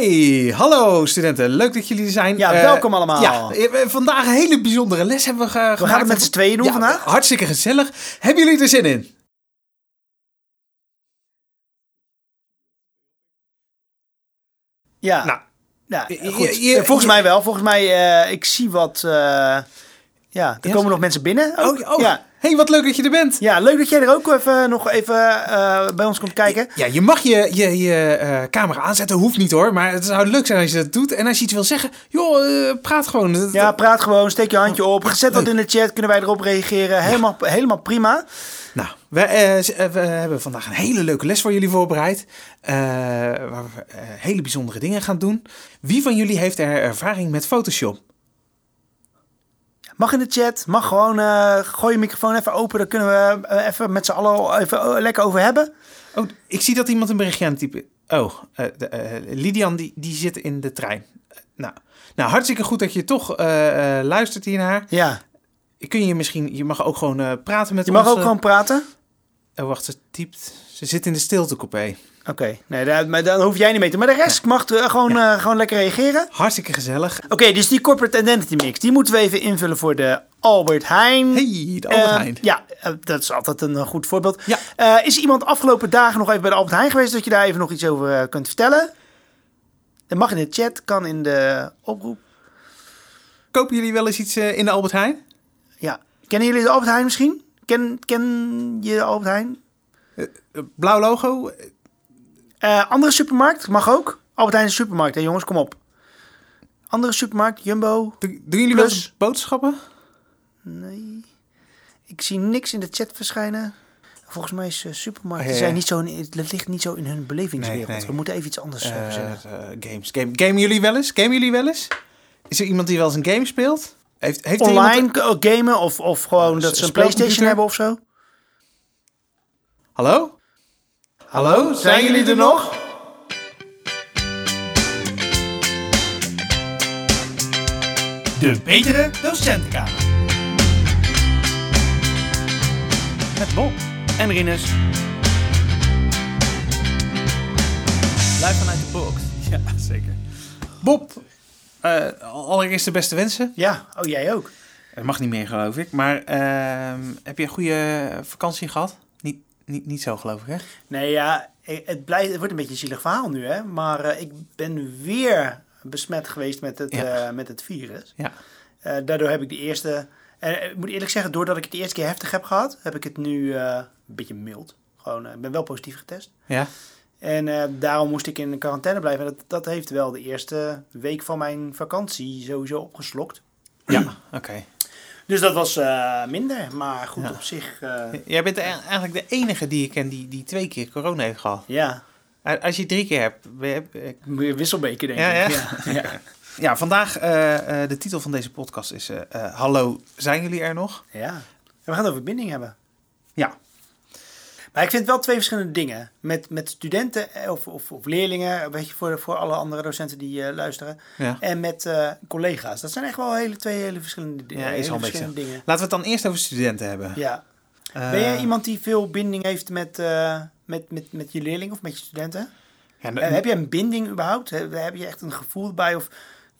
Hey, hallo studenten. Leuk dat jullie er zijn. Ja, Eh, welkom allemaal. Ja, eh, vandaag een hele bijzondere les hebben we ge- gemaakt. We gaan het met z'n tweeën doen Ja, vandaag. Hartstikke gezellig. Hebben jullie er zin in? Ja, Nou, ja goed. je- je- volgens je- mij wel. Volgens mij, eh, ik zie wat... eh, ja, er komen nog mensen binnen. ook. Oh, oh. Ja. Hey, wat leuk dat je er bent. ja, leuk dat jij er ook even, nog even eh, bij ons komt kijken. Ja, je mag je, je, je eh, camera aanzetten, hoeft niet hoor. Maar het zou leuk zijn als je dat doet. En als je iets wil zeggen, joh, eh, praat gewoon. Ja, praat gewoon, steek je handje op. Zet dat in de chat, kunnen wij erop reageren. Helemaal, helemaal prima. Nou, we, we hebben vandaag een hele leuke les voor jullie voorbereid. waar we hele bijzondere dingen gaan doen. Wie van jullie heeft er ervaring met Photoshop? Mag in de chat, mag gewoon, eh, gooi je microfoon even open. Daar kunnen we eh, even met z'n allen even eh, lekker over hebben. Oh, ik zie dat iemand een berichtje aan het typen. Oh, de, Lidian die, die zit in de trein. Nou, nou, hartstikke goed dat je toch luistert hiernaar. Ja, Kun je misschien, je mag ook gewoon praten met je mag ons. ook gewoon praten. Oh, wacht, ze typt. Ze zit in de stiltecoupé. Oké, nee, daar, maar dan hoef jij niet mee te. Maar de rest mag eh, gewoon, eh, gewoon lekker reageren. Hartstikke gezellig. Oké, dus die corporate identity mix, die moeten we even invullen voor de Albert Heijn. Hey, de Albert Eh, Heijn. ja, dat is altijd een goed voorbeeld. Ja. Is iemand afgelopen dagen nog even bij de Albert Heijn geweest dat je daar even nog iets over kunt vertellen? Dat mag in de chat, kan in de oproep. Kopen jullie wel eens iets in de Albert Heijn? Ja. Kennen jullie de Albert Heijn misschien? Ken, ken je de Albert Heijn? Blauw logo? Eh, andere supermarkt, mag ook. Albert Heijn is een supermarkt, hè jongens, kom op. Andere supermarkt, Jumbo. Doen doen jullie wel eens boodschappen? Nee. Ik zie niks in de chat verschijnen. Volgens mij is eh, supermarkten ja, ja. zijn niet zo in, het ligt niet zo in hun belevingswereld. Nee, nee. We moeten even iets anders eh, zeggen. games. Game, gamen jullie wel eens? Gamen jullie wel eens? Is er iemand die wel eens een game speelt? Heeft, heeft Online iemand- gamen of, of gewoon dat ze een? Playstation hebben of zo. Hallo? Hallo? Zijn jullie er nog? De betere docentenkamer. Met Bob. En Rinus. Live vanuit de box. Ja, zeker. Bob, eh, allereerst de beste wensen. Ja, oh jij ook. Het mag niet meer, geloof ik. Maar ehm, heb je een goede vakantie gehad? Niet, niet, zo, geloof ik, hè? Nee, ja, het, blijft, het wordt een beetje een zielig verhaal nu, hè. Maar eh, ik ben weer besmet geweest met het, Ja. eh, met het virus. Ja. Eh, daardoor heb ik de eerste... En ik moet eerlijk zeggen, doordat ik het de eerste keer heftig heb gehad... heb ik het nu een beetje mild. Gewoon, ik ben wel positief getest. Ja? En daarom moest ik in quarantaine blijven. En dat, dat heeft wel de eerste week van mijn vakantie sowieso opgeslokt. Ja, oké. Dus dat was eh, minder. Maar goed, Ja. op zich... eh, Jij bent e- eigenlijk de enige die ik ken die, die twee keer corona heeft gehad. ja, Als je drie keer hebt... je- eh, wisselbeker denk Ja, ik. ja. Ja, ja. Vandaag, de titel van deze podcast is... Hallo, zijn jullie er nog? ja. En we gaan het over binding hebben. Ja. Maar ik vind wel twee verschillende dingen. Met, met studenten eh, of, of, of leerlingen, weet je, voor, voor alle andere docenten die eh, luisteren. ja. En met eh, collega's. Dat zijn echt wel hele, twee hele verschillende, Ja, is hele een verschillende dingen. Laten we het dan eerst over studenten hebben. Ja. Ben jij iemand die veel binding heeft met, met, met, met je leerlingen of met je studenten? ja, heb je een binding überhaupt? Heb, heb je echt een gevoel bij? Of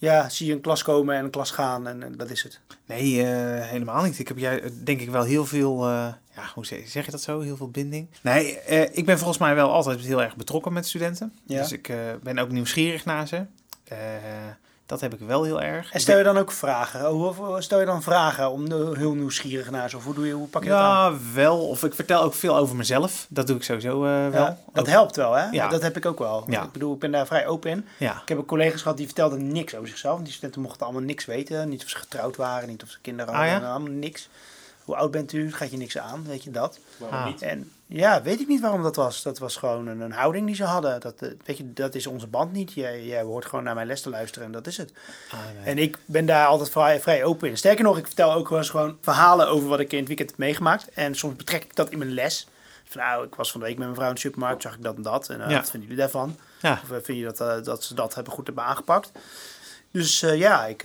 ja, zie je een klas komen en een klas gaan en, en dat is het? Nee, eh, helemaal niet. Ik heb jij eh, denk ik wel heel veel, eh, ja, hoe zeg, zeg je dat zo? Heel veel binding. Nee, ik ben volgens mij wel altijd heel erg betrokken met studenten. Ja. Dus ik ben ook nieuwsgierig naar ze. Eh, dat heb ik wel heel erg. En stel je dan ook vragen? Hoe, hoe- stel je dan vragen om de- heel nieuwsgierig naar ze? Of hoe, doe je, hoe pak je dat aan? Ja, wel. Of ik vertel ook veel over mezelf. Dat doe ik sowieso eh, wel. Ja, dat Ook- helpt wel, hè? Ja. Dat heb ik ook wel. Ja. Ik bedoel, ik ben daar vrij open in. Ja, Ik heb ook collega's gehad die vertelden niks over zichzelf. Want Die studenten mochten allemaal niks weten. Niet of ze getrouwd waren, niet of ze kinderen Ah, hadden. ja? Allemaal niks. Hoe oud bent u? Gaat je niks aan, weet je dat? Ah. En ja, weet ik niet waarom dat was. Dat was gewoon een, een houding die ze hadden. Dat, eh, weet je, dat is onze band niet. Jij, jij hoort gewoon naar mijn les te luisteren en dat is het. Ah, nee. En ik ben daar altijd vrij, vrij open in. Sterker nog, ik vertel ook wel eens gewoon verhalen over wat ik in het weekend heb meegemaakt. En soms betrek ik dat in mijn les. Van nou, ik was van de week met mijn vrouw in de supermarkt, zag ik dat en dat. En eh, Ja. wat vinden jullie daarvan? ja. Of eh, vind je dat, dat ze dat hebben goed hebben aangepakt? Dus ja, ik,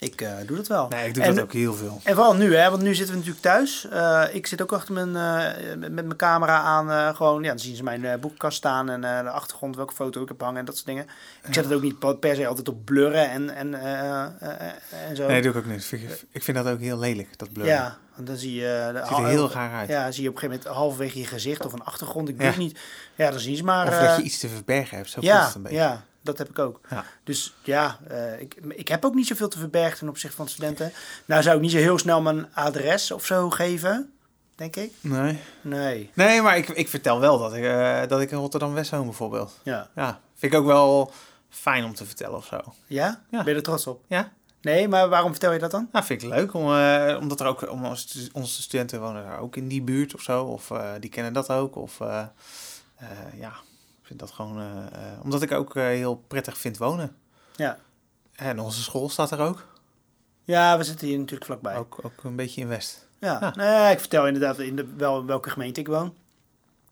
Ik eh, doe dat wel. Nee, ik doe En- dat ook heel veel. En vooral nu, hè, want nu zitten we natuurlijk thuis. Eh, ik zit ook achter mijn, eh, met mijn camera aan. gewoon, ja, dan zien ze mijn boekenkast staan en de achtergrond, welke foto ik heb hangen en dat soort dingen. Ik zet het ook niet per- se altijd op blurren en, en, en zo. Nee, doe ik ook niet. Vind ik, vind dat ook heel lelijk, dat blurren. ja, want dan zie je... De, ziet er heel raar uit. Ja, zie je op een gegeven moment halverwege je gezicht of een achtergrond. Ik weet Ja. niet. Ja, dan zien ze maar... of dat je iets te verbergen hebt. Zo ja, het een beetje. ja, dat heb ik ook. Ja. Dus ja, eh, ik, ik heb ook niet zoveel te verbergen ten opzichte van studenten. Nou zou ik niet zo heel snel mijn adres of zo geven, denk ik. Nee. Nee, Nee, maar ik, ik vertel wel dat ik, eh, dat ik in Rotterdam-West woon bijvoorbeeld. ja. Ja, vind ik ook wel fijn om te vertellen of zo. Ja? Ja. Ben je er trots op? Ja? Nee, maar waarom vertel je dat dan? Nou, vind ik leuk, om, eh, omdat er ook, om onze, stu- onze studenten wonen daar ook in die buurt of zo. Of die kennen dat ook. Of ja, vind dat gewoon, eh, eh, omdat ik ook eh, heel prettig vind wonen. Ja. En onze school staat er ook. Ja, we zitten hier natuurlijk vlakbij. Ook, ook een beetje in West. Ja, Ja. Nee, ik vertel inderdaad in de, wel welke gemeente ik woon.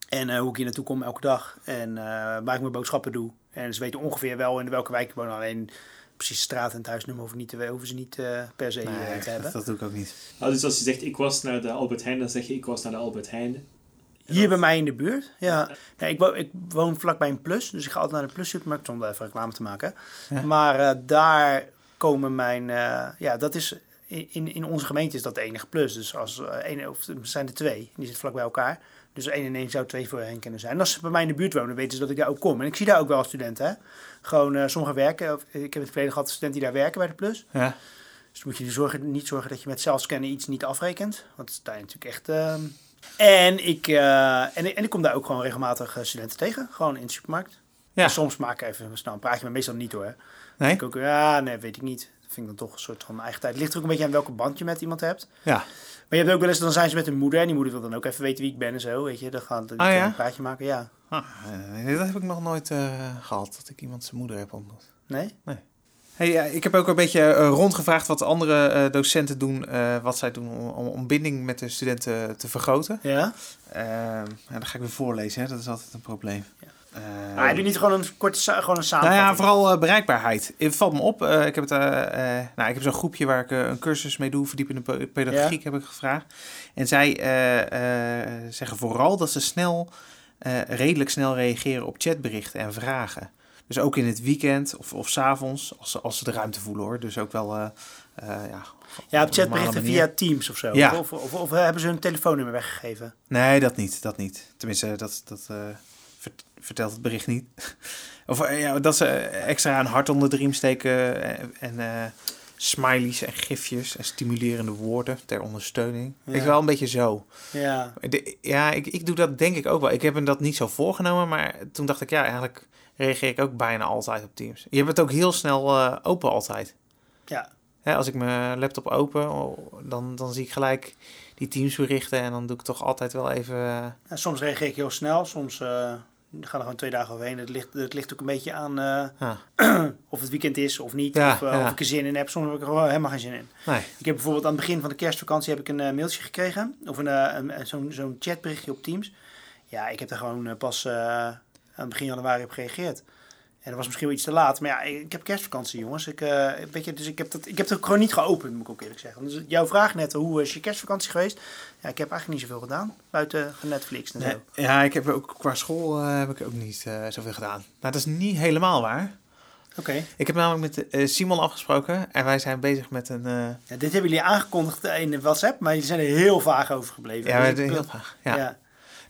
En eh, hoe ik hier naartoe kom elke dag. En eh, waar ik mijn boodschappen doe. En ze weten ongeveer wel in welke wijk ik woon. Alleen precies straat en het huisnummer hoeven, niet te, hoeven ze niet eh, per se eh, Nee, te hebben. dat, dat doe ik ook niet. Nou, dus als je zegt ik was naar de Albert Heijn, dan zeg je ik was naar de Albert Heijn. Hier bij mij in de buurt, ja. Nee, ik, woon, ik woon vlakbij een Plus, dus ik ga altijd naar de Plus supermarkt zonder even reclame te maken. Ja. Maar eh, daar komen mijn, eh, ja, dat is, in, in onze gemeente is dat de enige Plus. Dus als eh, één, of er zijn er twee, die zitten vlak bij elkaar. Dus één en één zou twee voor hen kunnen zijn. En als ze bij mij in de buurt wonen, weten ze dat ik daar ook kom. En ik zie daar ook wel studenten, hè. Gewoon, eh sommigen werken, of, ik heb in het verleden gehad studenten die daar werken bij de Plus. Ja. Dus moet je zorgen, niet zorgen dat je met zelfscannen iets niet afrekent. Want daar is natuurlijk echt... ehm, En, ik, eh, en, en ik kom daar ook gewoon regelmatig eh, studenten tegen. Gewoon in de supermarkt. Ja. En soms maak ik even snel een praatje, maar meestal niet hoor. Nee? Ik ook, ja, nee, weet ik niet. Dat vind ik dan toch een soort van eigen tijd. Het ligt er ook een beetje aan welke band je met iemand hebt. Ja. Maar je hebt ook wel eens, dan zijn ze met hun moeder. En die moeder wil dan ook even weten wie ik ben en zo. Weet je, dan gaan we Ah, ja? een praatje maken. Ja. Ah, eh, dat heb ik nog nooit eh, gehad, dat ik iemand zijn moeder heb ontmoet. Nee? Hey, ja, ik heb ook een beetje eh, rondgevraagd wat andere eh, docenten doen, eh, wat zij doen om, om, binding met de studenten te vergroten. Ja? Eh, ja, dan ga ik weer voorlezen, hè? dat is altijd een probleem. Ja. Eh, Maar doe niet gewoon een korte gewoon een nou samenvatting. ja, vooral eh, bereikbaarheid. Het valt me op. eh, ik heb, het, eh, eh, nou, ik heb zo'n groepje waar ik eh, een cursus mee doe, verdiepende pe- pedagogiek heb ik gevraagd. En zij eh, eh, zeggen vooral dat ze snel, eh, redelijk snel reageren op chatberichten en vragen. Dus ook in het weekend of, of 's avonds, als, ze- als ze de ruimte voelen hoor. Dus ook wel, eh, eh, ja... Ja, op chatberichten via Teams of zo. Ja. Of, of, of hebben ze hun telefoonnummer weggegeven? Nee, dat niet, dat niet. Tenminste, dat, dat eh, vert- vertelt het bericht niet. of eh, ja, dat ze extra een hart onder de riem steken eh, en eh, smileys en gifjes en stimulerende woorden ter ondersteuning. Ja. Ik wel een beetje zo. Ja. De- ja, ik, ik doe dat denk ik ook wel. Ik heb me dat niet zo voorgenomen, maar toen dacht ik, ja, eigenlijk reageer ik ook bijna altijd op Teams. Je hebt het ook heel snel eh, open altijd. Ja. Hè, als ik mijn laptop open, oh, dan, dan zie ik gelijk die Teams berichten en dan doe ik toch altijd wel even... eh, Ja, soms reageer ik heel snel, soms eh, gaan er gewoon twee dagen overheen. Het ligt, het ligt ook een beetje aan ah, of het weekend is of niet, Ja, of, ja. of ik er zin in heb. Soms heb ik er gewoon helemaal geen zin in. nee. Ik heb bijvoorbeeld aan het begin van de kerstvakantie heb ik een mailtje gekregen, of een, een, zo'n zo'n chatberichtje op Teams. Ja, ik heb daar gewoon pas aan het begin januari op gereageerd. En dat was misschien wel iets te laat. Maar ja, ik heb kerstvakantie, jongens. Ik, eh, weet je, dus ik heb, dat, ik heb het gewoon niet geopend, moet ik ook eerlijk zeggen. Dus jouw vraag net, hoe is je kerstvakantie geweest? Ja, ik heb eigenlijk niet zoveel gedaan. Buiten Netflix en Nee, zo. ja, ik heb ook qua school eh, heb ik ook niet eh, zoveel gedaan. Nou, dat is niet helemaal waar. Oké. Ik heb namelijk met eh, Simon afgesproken en wij zijn bezig met een... eh, Ja, dit hebben jullie aangekondigd in de WhatsApp, maar jullie zijn er heel vaag over gebleven. ja, Dus we- ik- heel vaag. Ja. ja.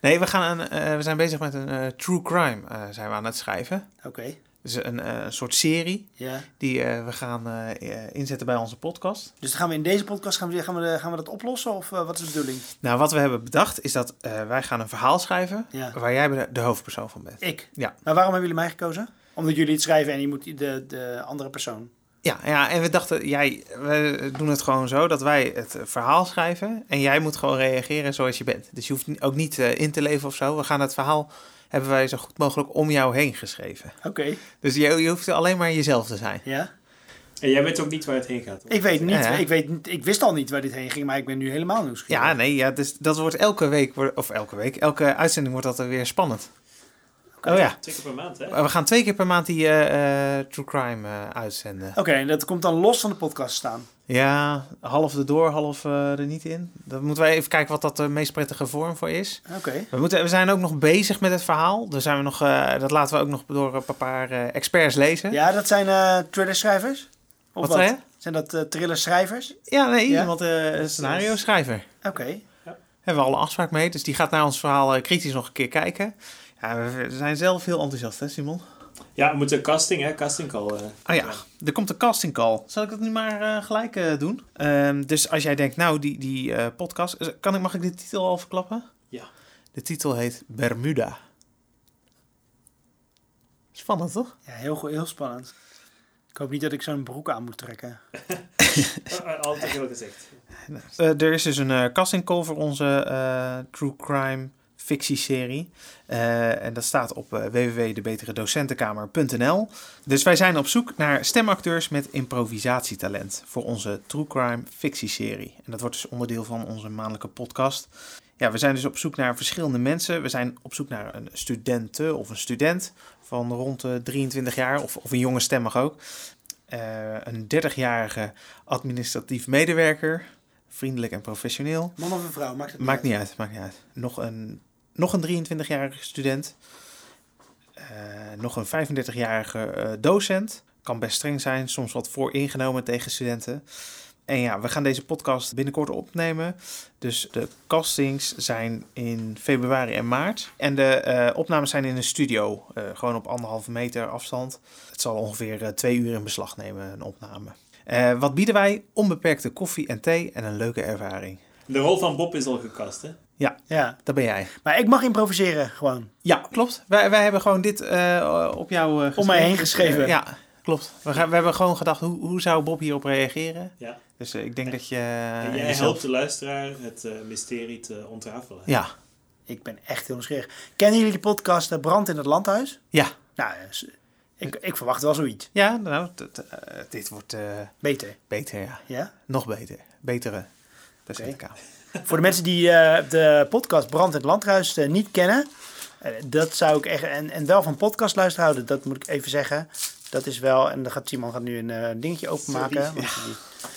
Nee, we, gaan een, eh, we zijn bezig met een eh, true crime eh, zijn we aan het schrijven. Oké. Dus een, een soort serie Ja. die we gaan inzetten bij onze podcast. Dus gaan we in deze podcast gaan we, gaan we, gaan we dat oplossen of wat is de bedoeling? Nou, wat we hebben bedacht is dat wij gaan een verhaal schrijven Ja. waar jij de, de hoofdpersoon van bent. Ik. Ja. Maar waarom hebben jullie mij gekozen? Omdat jullie het schrijven en je moet de, de andere persoon. Ja, ja, en we dachten, jij, we doen het gewoon zo dat wij het eh, verhaal schrijven en jij moet gewoon reageren zoals je bent. Dus je hoeft ook niet eh, in te leven of zo. We gaan het verhaal, hebben wij zo goed mogelijk om jou heen geschreven. Oké. Dus je, je hoeft alleen maar jezelf te zijn. Ja. En jij weet ook niet waar het heen gaat. hoor. Ik weet niet. Ja, ja. Ik, weet, niet- ik wist al niet waar dit heen ging, maar ik ben nu helemaal nieuwsgierig. Ja, nee, ja, dus dat wordt elke week, of elke week, elke uitzending wordt dat er weer spannend. Oh ja. Twee keer per maand, hè? Uh, We gaan twee keer per maand die eh, True Crime eh, uitzenden. Oké, en dat komt dan los van de podcast staan. Ja, half erdoor, half er niet in. Dan moeten wij even kijken wat dat de meest prettige vorm voor is. Oké. We, moeten, we zijn ook nog bezig met het verhaal. Daar zijn we nog, dat laten we ook nog door een paar experts lezen. Ja, dat zijn thrillerschrijvers? Of Wat zei je? Zijn dat thriller-schrijvers? Ja, nee, Ja? iemand, eh, een scenario schrijver. Oké. Hebben we alle afspraak mee. Dus die gaat naar ons verhaal kritisch nog een keer kijken. Ja, we zijn zelf heel enthousiast, hè Simon? Ja, we moeten casting, hè? Casting call. eh. Oh ja, er komt een casting call. Zal ik dat nu maar eh, gelijk eh, doen? Ehm, dus als jij denkt, nou, die, die eh, podcast... Kan ik, mag ik de titel al verklappen? Ja. De titel heet Bermuda. Spannend, toch? Ja, heel, heel spannend. Ik hoop niet dat ik zo'n broek aan moet trekken. Uh, Altijd veel gezegd. Eh, er is dus een eh, casting call voor onze eh, True Crime fictieserie. Eh, en dat staat op eh www.debeteredocentenkamer.nl. Dus wij zijn op zoek naar stemacteurs met improvisatietalent voor onze True Crime fictieserie. En dat wordt dus onderdeel van onze maandelijke podcast. Ja, we zijn dus op zoek naar verschillende mensen. We zijn op zoek naar een studente of een student van rond de 23 jaar, of, of een jonge stem mag ook. Eh, een 30-jarige administratief medewerker, vriendelijk en professioneel. Man of een vrouw, maakt het Maakt niet uit, maakt niet uit. Nog een, nog een 23-jarige student. Eh, nog een 35-jarige eh, docent. Kan best streng zijn, soms wat vooringenomen tegen studenten. En ja, we gaan deze podcast binnenkort opnemen. Dus de castings zijn in februari en maart. En de eh, opnames zijn in een studio. gewoon op anderhalve meter afstand. Het zal ongeveer twee uur in beslag nemen, een opname. Wat bieden wij? Onbeperkte koffie en thee en een leuke ervaring. De rol van Bob is al gecast, hè? Ja, Dat ben jij. maar ik mag improviseren gewoon. Ja, klopt. Wij, wij hebben gewoon dit eh, op jou eh, Om mij heen geschreven. Eh, ja, klopt. We, gaan, we hebben gewoon gedacht, hoe, hoe zou Bob hierop reageren? Ja. Dus eh, ik denk dat je... en jij jezelf- helpt de luisteraar het eh, mysterie te ontrafelen. Ja, Ik ben echt heel nieuwsgierig. Kennen jullie de podcast eh, Brand in het Landhuis? ja. Nou, eh, ik, ik verwacht wel zoiets. Ja, nou, t- t- eh, dit wordt eh, Beter, beter, ja. ja? Nog beter. Betere docentenkamer. Voor de mensen die eh, de podcast Brand het Landhuis eh, niet kennen, eh, dat zou ik echt, en, en wel van podcast luisteren houden, dat moet ik even zeggen. Dat is wel, en dan gaat Simon gaat nu een dingetje openmaken.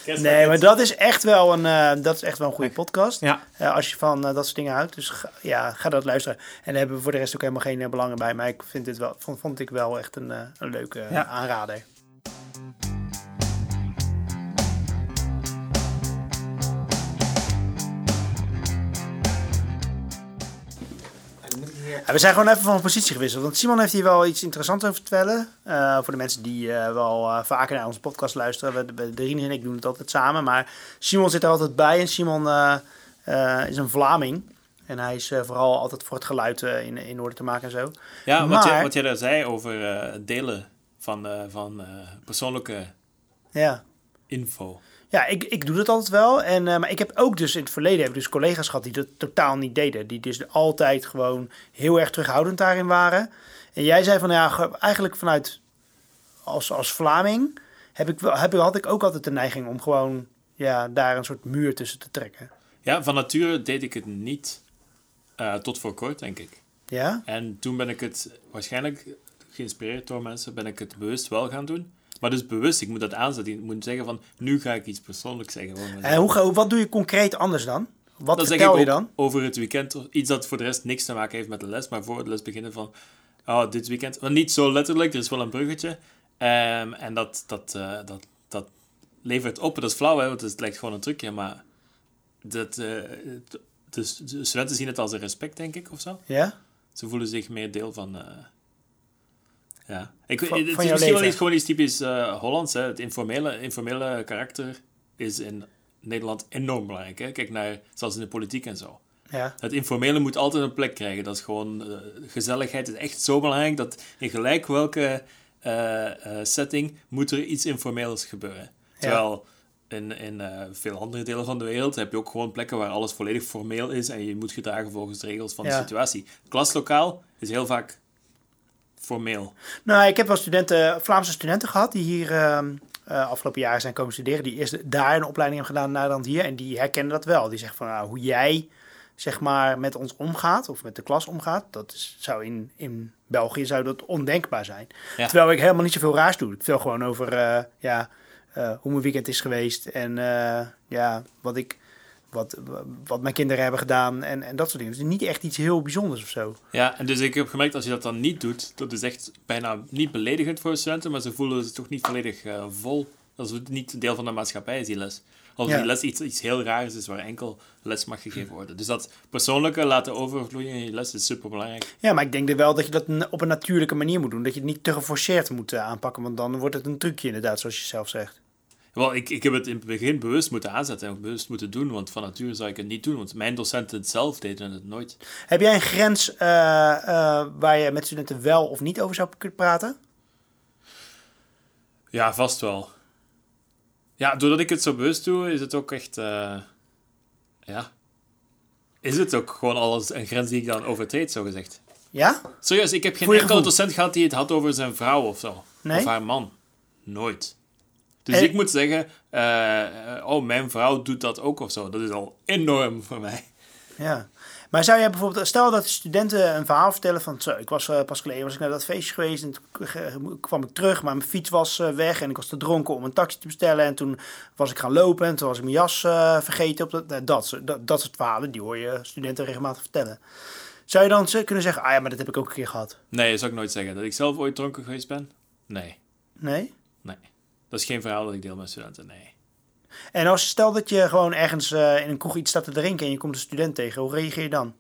Die-. Nee, maar dat is echt wel een, dat is echt wel een goede podcast. Ja, als je van dat soort dingen houdt. Dus ga, ja, ga dat luisteren. En daar hebben we voor de rest ook helemaal geen belangen bij. Maar ik vind dit wel, vond, vond ik wel echt een, een leuke Ja. aanrader. We zijn gewoon even van positie gewisseld. Want Simon heeft hier wel iets interessants over te vertellen. Eh, voor de mensen die eh, wel eh, vaker naar onze podcast luisteren. We, de, Rien en ik doen het altijd samen. Maar Simon zit er altijd bij. En Simon is een Vlaming. En hij is vooral altijd voor het geluid in, in orde te maken en zo. Ja, wat, jij, wat jij daar zei over het delen van, van persoonlijke Ja. info. Ja, ik, ik doe dat altijd wel. En, eh, maar ik heb ook dus in het verleden heb ik dus collega's gehad die dat totaal niet deden. Die dus altijd gewoon heel erg terughoudend daarin waren. En jij zei van ja, ge- eigenlijk vanuit als, als Vlaming heb ik wel, heb, had ik ook altijd de neiging om gewoon ja, daar een soort muur tussen te trekken. Ja, van nature deed ik het niet eh, tot voor kort, denk ik. Ja? En toen ben ik het waarschijnlijk geïnspireerd door mensen, ben ik het bewust wel gaan doen. Maar dus bewust, ik moet dat aanzetten. Ik moet zeggen van, nu ga ik iets persoonlijks zeggen. En hoe, ga- wat doe je concreet anders dan? Wat vertel ik je dan? over het weekend. Iets dat voor de rest niks te maken heeft met de les, maar voor de les beginnen van, oh, dit weekend. Maar niet zo letterlijk, er is wel een bruggetje. Ehm, en dat, dat, eh, dat, dat levert op. Dat is flauw, hè, want het lijkt gewoon een trucje, maar dat, eh, dus de studenten zien het als een respect, denk ik, of zo. Ja? Ze voelen zich meer deel van. eh, ja. Ik, Van- het is misschien wel iets, gewoon iets typisch eh, Hollands. Hè. Het informele, informele karakter is in Nederland enorm belangrijk. Hè. Kijk naar, zelfs in de politiek en zo. Ja. Het informele moet altijd een plek krijgen. Dat is gewoon, eh, gezelligheid is echt zo belangrijk dat in gelijk welke eh, setting moet er iets informeels gebeuren. Terwijl in, in veel andere delen van de wereld heb je ook gewoon plekken waar alles volledig formeel is en je moet gedragen volgens de regels van de situatie. Klaslokaal is heel vaak formeel. Nou, ik heb wel studenten, Vlaamse studenten gehad die hier eh, afgelopen jaar zijn komen studeren. Die eerst daar een opleiding hebben gedaan, naar dan hier. En die herkennen dat wel. Die zeggen van, nou, hoe jij zeg maar, met ons omgaat, of met de klas omgaat. Dat is, zou in, in België zou dat ondenkbaar zijn. Ja. Terwijl ik helemaal niet zoveel raars doe. Ik vertel gewoon over eh, ja, eh, hoe mijn weekend is geweest en ja, wat, ik, wat, wat mijn kinderen hebben gedaan en, en dat soort dingen. Dus niet echt iets heel bijzonders of zo. Ja, en dus ik heb gemerkt als je dat dan niet doet, dat is echt bijna niet beledigend voor de studenten, maar ze voelen zich toch niet volledig eh, vol. Dat is niet deel van de maatschappij, is die les. Als Ja. die les iets, iets heel raars is waar enkel les mag gegeven worden. Dus dat persoonlijke laten overvloeien in je les is super belangrijk. Ja, maar ik denk er wel dat je dat op een natuurlijke manier moet doen. Dat je het niet te geforceerd moet eh, aanpakken, want dan wordt het een trucje inderdaad, zoals je zelf zegt. Wel, ik, ik heb het in het begin bewust moeten aanzetten en bewust moeten doen, want van nature zou ik het niet doen, want mijn docenten zelf deden het nooit. Heb jij een grens eh, eh, waar je met studenten wel of niet over zou kunnen praten? Ja, vast wel. Ja, doordat ik het zo bewust doe, is het ook echt. eh, ja. Is het ook gewoon alles een grens die ik dan overtreed, zo gezegd. Ja? Serieus, ik heb geen enkele docent gehad die het had over zijn vrouw of zo. Nee? Of haar man. Nooit. Dus En- ik moet zeggen, eh, eh, oh, mijn vrouw doet dat ook of zo. Dat is al enorm voor mij. Ja. Maar zou jij bijvoorbeeld, stel dat de studenten een verhaal vertellen van, zo, ik was eh, pas geleden was ik naar dat feestje geweest en toen k- kwam ik terug, maar mijn fiets was eh, weg en ik was te dronken om een taxi te bestellen en toen was ik gaan lopen en toen was ik mijn jas eh, vergeten op dat, dat, soort- dat, dat soort verhalen, die hoor je studenten regelmatig vertellen. Zou je dan ze- kunnen zeggen, ah ja, maar dat heb ik ook een keer gehad? Nee, dat zou ik nooit zeggen. Dat ik zelf ooit dronken geweest ben? Nee. Nee? Nee. Dat is geen verhaal dat ik deel met studenten, nee. En als stel dat je gewoon ergens eh, in een kroeg iets staat te drinken en je komt een student tegen, hoe reageer je dan?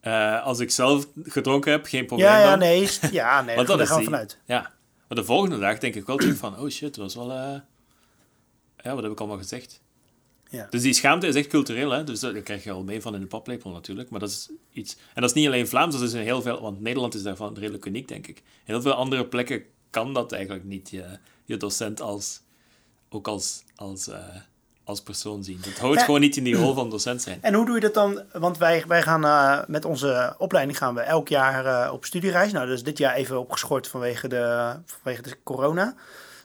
Eh, als ik zelf gedronken heb, geen probleem Ja, ja, dan. nee, ja, nee, Want daar dat gaan we vanuit. Ja. Maar de volgende dag denk ik wel terug van, oh shit, dat was wel... eh, Ja, wat heb ik allemaal gezegd? Ja. Dus die schaamte is echt cultureel, hè. Dus dat krijg je al mee van in de paplepel natuurlijk. Maar dat is iets... En dat is niet alleen Vlaams, dat is in heel veel... Want Nederland is daarvan redelijk uniek, denk ik. In heel veel andere plekken kan dat eigenlijk niet, je, je docent als... Ook als... als eh, als persoon zien. Dat hoort Ja. gewoon niet in die rol van docent zijn. En hoe doe je dat dan? Want wij, wij gaan eh, met onze opleiding gaan we elk jaar eh, op studiereis. Nou, dus dit jaar even opgeschort vanwege de, vanwege de corona.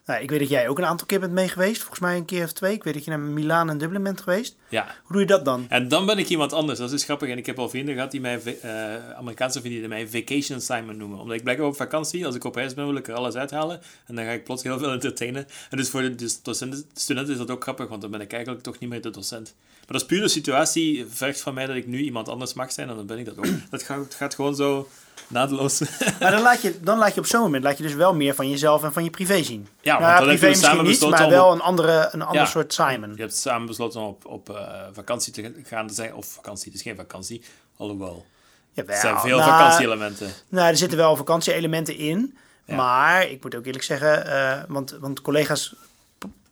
Nou, ik weet dat jij ook een aantal keer bent mee geweest. Volgens mij een keer of twee. Ik weet dat je naar Milaan en Dublin bent geweest. Ja. Hoe doe je dat dan? En dan ben ik iemand anders. Dat is dus grappig. En ik heb al vrienden gehad die mij, eh, Amerikaanse vrienden, die mij Vacation Simon noemen. Omdat ik blijkbaar op vakantie, als ik op reis ben, wil ik er alles uithalen. En dan ga ik plots heel veel entertainen. En dus voor de dus docenten, studenten is dat ook grappig, want dan ben ik eigenlijk toch niet meer de docent. Maar dat is puur de situatie, vergt van mij dat ik nu iemand anders mag zijn. En dan ben ik dat ook. Dat gaat, gaat gewoon zo naadloos. Maar dan laat, je, dan laat je op zo'n moment laat je dus wel meer van jezelf en van je privé zien. Ja, want Nou, dan heb je privé samen misschien niet, maar wel een, andere, een ander Ja. soort Simon. Je hebt samen besloten om op, op eh, vakantie te gaan. te zijn- Of vakantie, het is geen vakantie. Alhoewel, Jawel, er zijn veel nou, vakantieelementen. Nou, er zitten wel vakantieelementen in. Ja. Maar ik moet ook eerlijk zeggen, eh, want, want collega's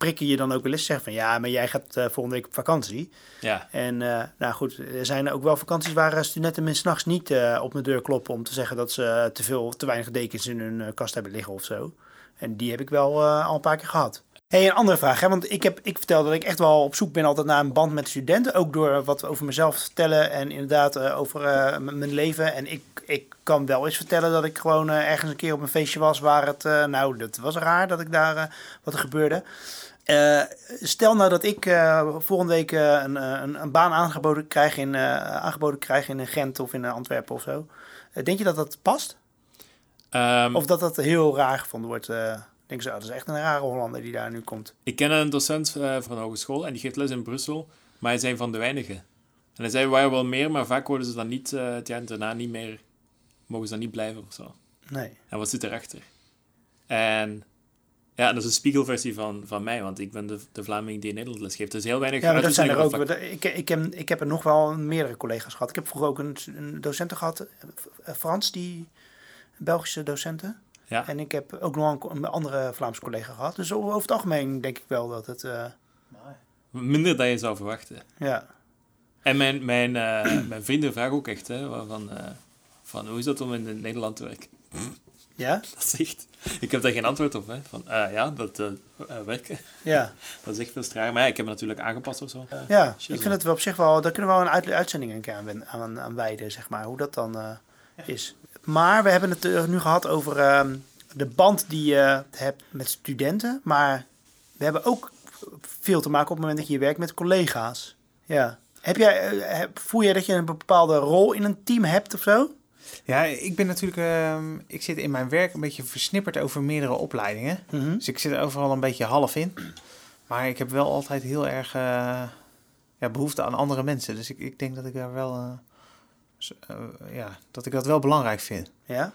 prikken je dan ook wel eens zeggen van ja, maar jij gaat eh, volgende week op vakantie. Ja. En eh, nou goed, er zijn ook wel vakanties waar eh, studenten me s'nachts niet op mijn deur kloppen om te zeggen dat ze te veel, te weinig dekens in hun kast hebben liggen of zo. En die heb ik wel al een paar keer gehad. Hey, een andere vraag, hè? want ik, heb, ik vertel dat ik echt wel op zoek ben altijd naar een band met studenten. Ook door wat over mezelf te vertellen en inderdaad over mijn leven. En ik, ik kan wel eens vertellen dat ik gewoon ergens een keer op een feestje was waar het, nou dat was raar dat ik daar, wat er gebeurde. Eh, stel nou dat ik eh, volgende week eh, een, een, een baan aangeboden krijg, in, aangeboden krijg in Gent of in Antwerpen of zo. Denk je dat dat past? Ehm, Of dat dat heel raar gevonden wordt? denk ze, oh, dat is echt een rare Hollander die daar nu komt. Ik ken een docent van een hogeschool en die geeft les in Brussel, maar hij zijn van de weinigen. En hij zei, waren wel meer, maar vaak worden ze dan niet, het jaar daarna niet meer, mogen ze dan niet blijven of zo. Nee. En wat zit erachter? En ja, dat is een spiegelversie van, van mij, want ik ben de, de Vlaming die in Nederland geeft. Is heel weinig Ja, maar dat zijn er ook. Ik, ik, heb, ik heb er nog wel meerdere collega's gehad. Ik heb vroeger ook een, een docenten gehad, eh, Frans, die Belgische docenten. Ja, En ik heb ook nog een, een andere Vlaamse collega gehad. Dus over het algemeen denk ik wel dat het... eh, minder dan je zou verwachten. ja. En mijn, mijn, eh, mijn vrienden vragen ook echt, hè, van, van hoe is dat om in Nederland te werken? Ja? Dat is echt... Ik heb daar geen antwoord op, hè. Van, eh, ja, dat eh, werken. Ja. Dat is echt veel straar. Maar ja, ik heb me natuurlijk aangepast of zo. Ja, ik vind het wel op zich wel... Daar kunnen we wel een uit- uitzending aan, aan, aan wijden, zeg maar. Hoe dat dan is. Maar we hebben het nu gehad over ehm, de band die je hebt met studenten. Maar we hebben ook veel te maken op het moment dat je werkt met collega's. Ja. Heb jij, voel je dat je een bepaalde rol in een team hebt of zo? Ja, ik ben natuurlijk... ehm, ik zit in mijn werk een beetje versnipperd over meerdere opleidingen. Mhm. Dus ik zit er overal een beetje half in. Maar ik heb wel altijd heel erg eh, ja, behoefte aan andere mensen. Dus ik, ik denk dat ik daar wel... eh, eh, ja, dat ik dat wel belangrijk vind. Ja.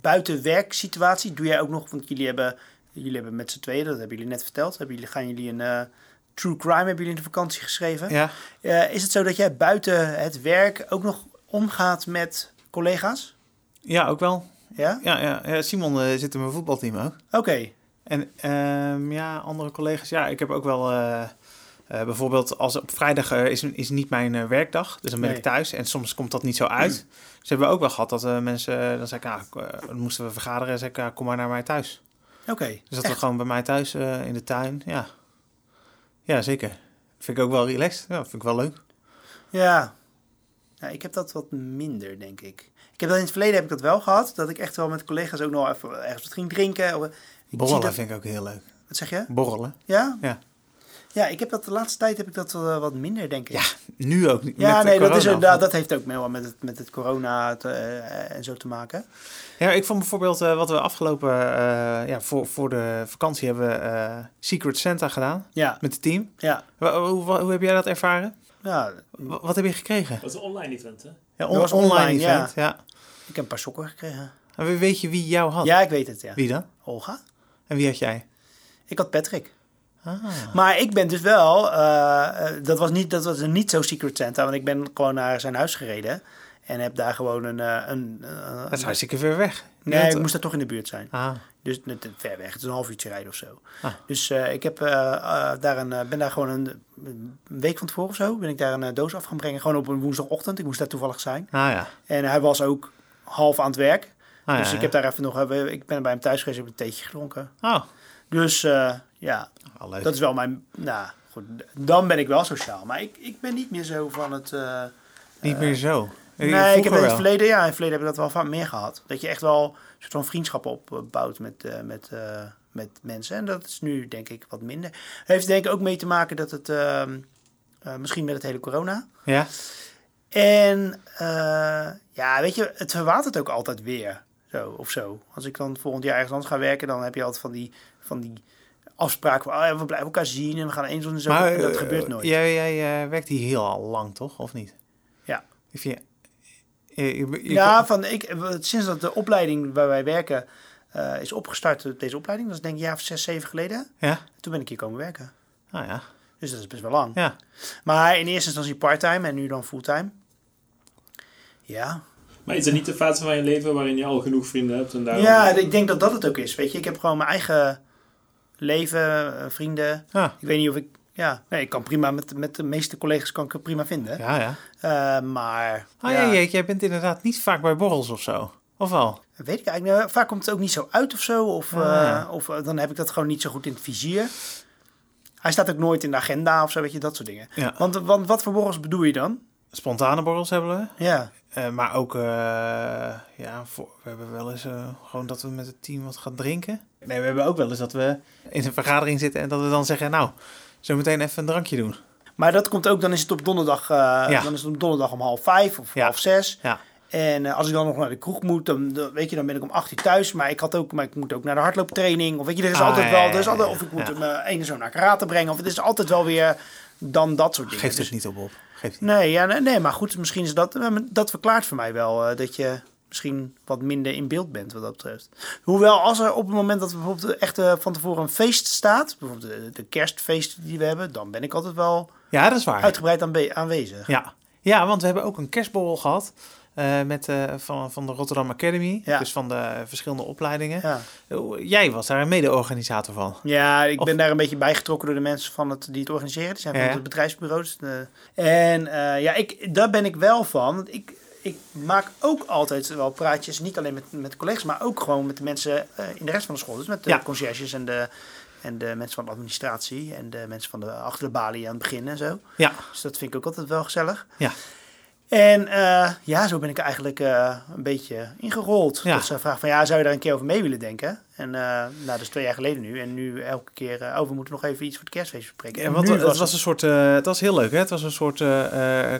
Buiten werksituatie doe jij ook nog, want jullie hebben, jullie hebben met z'n tweeën, dat hebben jullie net verteld, hebben jullie, gaan jullie een true crime hebben jullie in de vakantie geschreven. Ja, is het zo dat jij buiten het werk ook nog omgaat met collega's? ja ook wel. Ja? Ja, ja, ja Simon eh, zit in mijn voetbalteam ook. Oké. En ehm, ja, andere collega's. Ja, ik heb ook wel... eh, eh, bijvoorbeeld als op vrijdag eh, is, is niet mijn werkdag. Dus dan ben Nee. ik thuis. En soms komt dat niet zo uit. Dus hebben we ook wel gehad dat mensen... Dan zei ik, ah, dan moesten we vergaderen. En zei ik, ah, kom maar naar mij thuis. Oké. Dus dat Echt? we gewoon bij mij thuis in de tuin. Ja. ja, zeker. Vind ik ook wel relaxed. Ja, vind ik wel leuk. Ja. Ja. Ik heb dat wat minder, denk ik. Ik heb dat in het verleden heb ik dat wel gehad. Dat ik echt wel met collega's ook nog even ergens wat ging drinken. Of, Borrelen dat, vind ik ook heel leuk. wat zeg je? Borrelen. Ja? Ja. Ja, ik heb dat de laatste tijd heb ik dat wel wat minder, denk ik. Ja, nu ook niet. Ja, met nee, dat, is, inderdaad- dat heeft ook wel met het, met het corona te- eh, en zo te maken. Ja, ik vond bijvoorbeeld eh, wat we afgelopen... eh, ja, voor, voor de vakantie hebben we eh, Secret Santa gedaan. Ja, Met het team. ja, hoe, hoe heb jij dat ervaren? Ja. Wa- Wat heb je gekregen? Dat is een online event, hè? Ja, Dat was online, ja. event. Ja. Ik heb een paar sokken gekregen. En we- weet je wie jou had? Ja, ik weet het, ja. Wie dan? Olga? En wie had jij? Ik had Patrick. Ah. Maar ik ben dus wel, eh, eh, dat was niet, dat was een niet zo Secret Santa, want ik ben gewoon naar zijn huis gereden en heb daar gewoon een, eh, een, eh, Dat is hartstikke ver weg. Nee, ik moest daar toch in de buurt zijn. Ah, Dus net ver weg. Het is een half uurtje rijden of zo. Ah. Dus eh, ik heb, eh, eh, daar een, ben daar gewoon een, een week van tevoren of zo, ben ik daar een doos af gaan brengen. Gewoon op een woensdagochtend. Ik moest daar toevallig zijn. ah ja. En hij was ook half aan het werk. Ah, dus ja, ik heb daar even nog, ik ben bij hem thuis geweest, heb een theetje gedronken. Oh, Dus ja, dat is wel mijn, nou goed, dan ben ik wel sociaal. Maar ik, ik ben niet meer zo van het... Niet meer zo. nee, ik heb in het verleden, ja, in het verleden heb ik dat wel vaak meer gehad. Dat je echt wel soort van vriendschappen opbouwt met, eh, met, eh, met mensen. En dat is nu denk ik wat minder. Heeft denk ik ook mee te maken dat het, ehm, eh, misschien met het hele corona. Ja? En ja, weet je, het verwatert ook altijd weer. Zo, of zo. Als ik dan volgend jaar ergens anders ga werken, dan heb je altijd van die, van die afspraken van, oh ja, we blijven elkaar zien en we gaan eens en zo. Maar en dat gebeurt nooit. Jij, jij werkt hier heel al lang, toch? Of niet? Ja. Heb je, je, je- je- Ja, van ik, sinds dat de opleiding waar wij werken eh, is opgestart, deze opleiding, dat is denk ik een jaar of zes, zeven geleden. Ja? Toen ben ik hier komen werken. Ah ja. Dus dat is best wel lang. Ja. Maar in eerste instantie parttime en nu dan fulltime. Ja. Maar is er niet de fase van je leven waarin je al genoeg vrienden hebt en daarom... ja, ik denk dat dat het ook is. Weet je, ik heb gewoon mijn eigen leven, eh, vrienden. Ah, Ik weet niet of ik, ja, nee, ik kan prima met, met de meeste collega's kan ik het prima vinden. ja, ja. Eh, maar, Ah, ja, ja. jij, bent inderdaad niet vaak bij borrels of zo. Of wel? weet ik eigenlijk niet. Vaak komt het ook niet zo uit of zo. Of, Ah, eh, of eh, dan heb ik dat gewoon niet zo goed in het vizier. Hij staat ook nooit in de agenda of zo, weet je, dat soort dingen. Ja. Want, want wat voor borrels bedoel je dan? Spontane borrels hebben we. Ja, maar ook, ja, voor, we hebben wel eens gewoon dat we met het team wat gaan drinken. Nee, we hebben ook wel eens dat we in een vergadering zitten en dat we dan zeggen, nou, zo meteen even een drankje doen. maar dat komt ook, dan is het op donderdag, eh, Ja. dan is het op donderdag om half vijf of Ja. half zes. Ja. En eh, als ik dan nog naar de kroeg moet, dan, dan- weet je, dan ben ik om acht uur thuis. Maar ik had ook, maar ik moet ook naar de hardlooptraining. Of weet je, er is Ah, altijd wel, er is altijd, of ik moet Ja. mijn ene zo naar karate brengen. Of het is altijd wel weer dan dat soort dingen. Geeft Dus- niet op op. Geeft het Nee, ja, nee, nee, maar goed, misschien is dat, eh, dat verklaart voor mij wel dat je misschien wat minder in beeld bent wat dat betreft. Hoewel, als er op het moment dat er bijvoorbeeld echt eh, van tevoren een feest staat, bijvoorbeeld de, de kerstfeesten die we hebben, dan ben ik altijd wel Ja, dat is waar. uitgebreid aanbe- aanwezig. Ja. ja, want we hebben ook een kerstborrel gehad eh, met, eh, van, van de Rotterdam Academy. Ja. Dus van de verschillende opleidingen. Ja, Jij was daar een mede-organisator van. ja ik Of- ben daar een beetje bijgetrokken door de mensen van het, die het organiseren. Die zijn van Ja. het bedrijfsbureau. dus, en ja, ik, daar ben ik wel van. Ik, ik maak ook altijd wel praatjes, niet alleen met, met collega's, maar ook gewoon met de mensen eh, in de rest van de school. Dus met de Ja. conciërges en de, en de mensen van de administratie en de mensen van de achter de balie aan het begin en zo. Ja, Dus dat vind ik ook altijd wel gezellig. Ja. En eh, ja, zo ben ik eigenlijk eh, een beetje ingerold. Ja. Dat ze vragen van, ja, zou je daar een keer over mee willen denken? En eh, nou, dat is twee jaar geleden nu. En nu elke keer, oh, we moeten nog even iets voor het kerstfeest bespreken. En wat, nu het was een soort, het was heel leuk hè? Het was een soort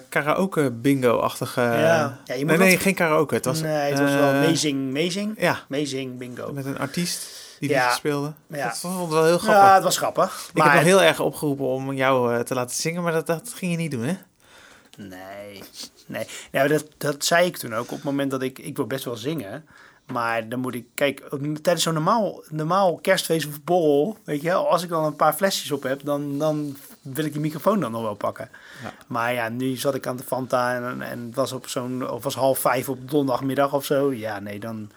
karaoke bingo-achtige... Ja. Ja, je moet nee, nee, wat- geen karaoke. Het was, nee, het was wel amazing, amazing, Ja, amazing bingo. met een artiest die Ja. speelde. Ja. Dat vond ik wel heel grappig. Ja, het was grappig. ik Maar heb nog heel erg opgeroepen om jou te laten zingen, maar dat, dat ging je niet doen hè? Nee, nee. Ja, dat, dat zei ik toen ook. Op het moment dat ik... Ik wil best wel zingen. Maar dan moet ik... Kijk, tijdens zo'n normaal, normaal kerstfeest of borrel... Weet je wel, als ik dan een paar flesjes op heb... Dan, dan wil ik die microfoon dan nog wel pakken. Ja. Maar ja, nu zat ik aan de Fanta... En, en het was op zo'n... Of was half vijf op donderdagmiddag of zo. Ja, nee, dan,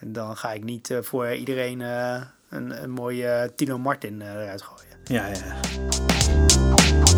dan ga ik niet eh, voor iedereen... eh, een, een mooie Tino Martin eh, eruit gooien. Ja, ja.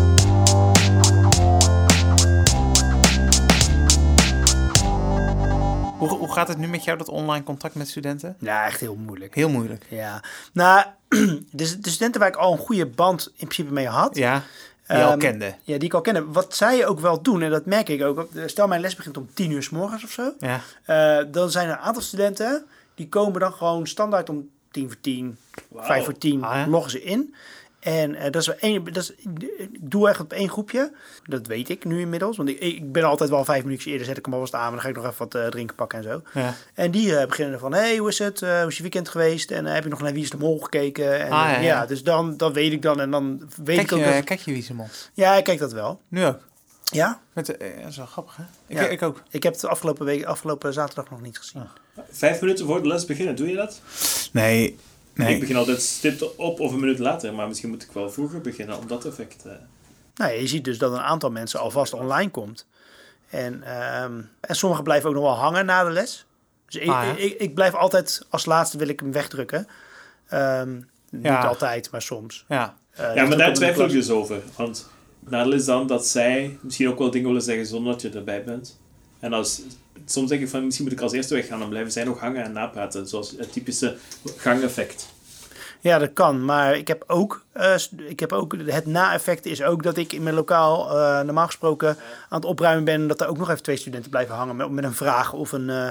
Hoe, hoe gaat het nu met jou, dat online contact met studenten? Ja, echt heel moeilijk. Heel moeilijk. Ja, nou, de, de studenten waar ik al een goede band in principe mee had, Ja, die al Ehm, kende. ja, die ik al kende. Wat zij ook wel doen, en dat merk ik ook. Stel, mijn les begint om tien uur s morgens of zo. Ja, eh, dan zijn er een aantal studenten die komen dan gewoon standaard om tien voor tien, vijf voor tien, Ah, ja. loggen ze in. En eh, dat is wel één, dat is, ik doe echt op één groepje. Dat weet ik nu inmiddels. Want ik, ik ben altijd wel vijf minuutjes eerder, zet ik hem alvast aan. En dan ga ik nog even wat eh, drinken pakken en zo. ja. En die eh, beginnen van, hey, hoe is het? Eh, hoe is je weekend geweest? En heb je nog naar Wie is de Mol gekeken? En, Ah, ja, ja. dus dan, dan weet ik dan. En dan weet Kijk ik ook... je, dat- kijk je Wiesemond? ja, ik kijk dat wel. Nu ook. Ja? Met, de- dat is wel grappig, hè? Ik, Ja. ik ook. Ik heb het afgelopen, week, afgelopen zaterdag nog niet gezien. Vijf minuten voor de les beginnen, doe je dat? Nee, nee. Ik begin altijd stipt op of een minuut later, maar misschien moet ik wel vroeger beginnen om dat effect... eh, Nou, ja, je ziet dus dat een aantal mensen alvast online komt. En, ehm, en sommigen blijven ook nog wel hangen na de les. Dus ik, Ah, ja. ik, ik blijf altijd, als laatste wil ik hem wegdrukken. Ehm, niet altijd, maar soms. Ja, Eh, Ja, ligt maar daar de twijfel ik dus over. Want nadeel is dan dat zij misschien ook wel dingen willen zeggen zonder dat je erbij bent. En als, soms denk ik van misschien moet ik als eerste weggaan, dan blijven zij nog hangen en napraten. Zoals het typische gangeffect. Ja, dat kan. Maar ik heb ook, eh, ik heb ook het na-effect is ook dat ik in mijn lokaal eh, normaal gesproken aan het opruimen ben. Dat er ook nog even twee studenten blijven hangen met, met een vraag of een, eh,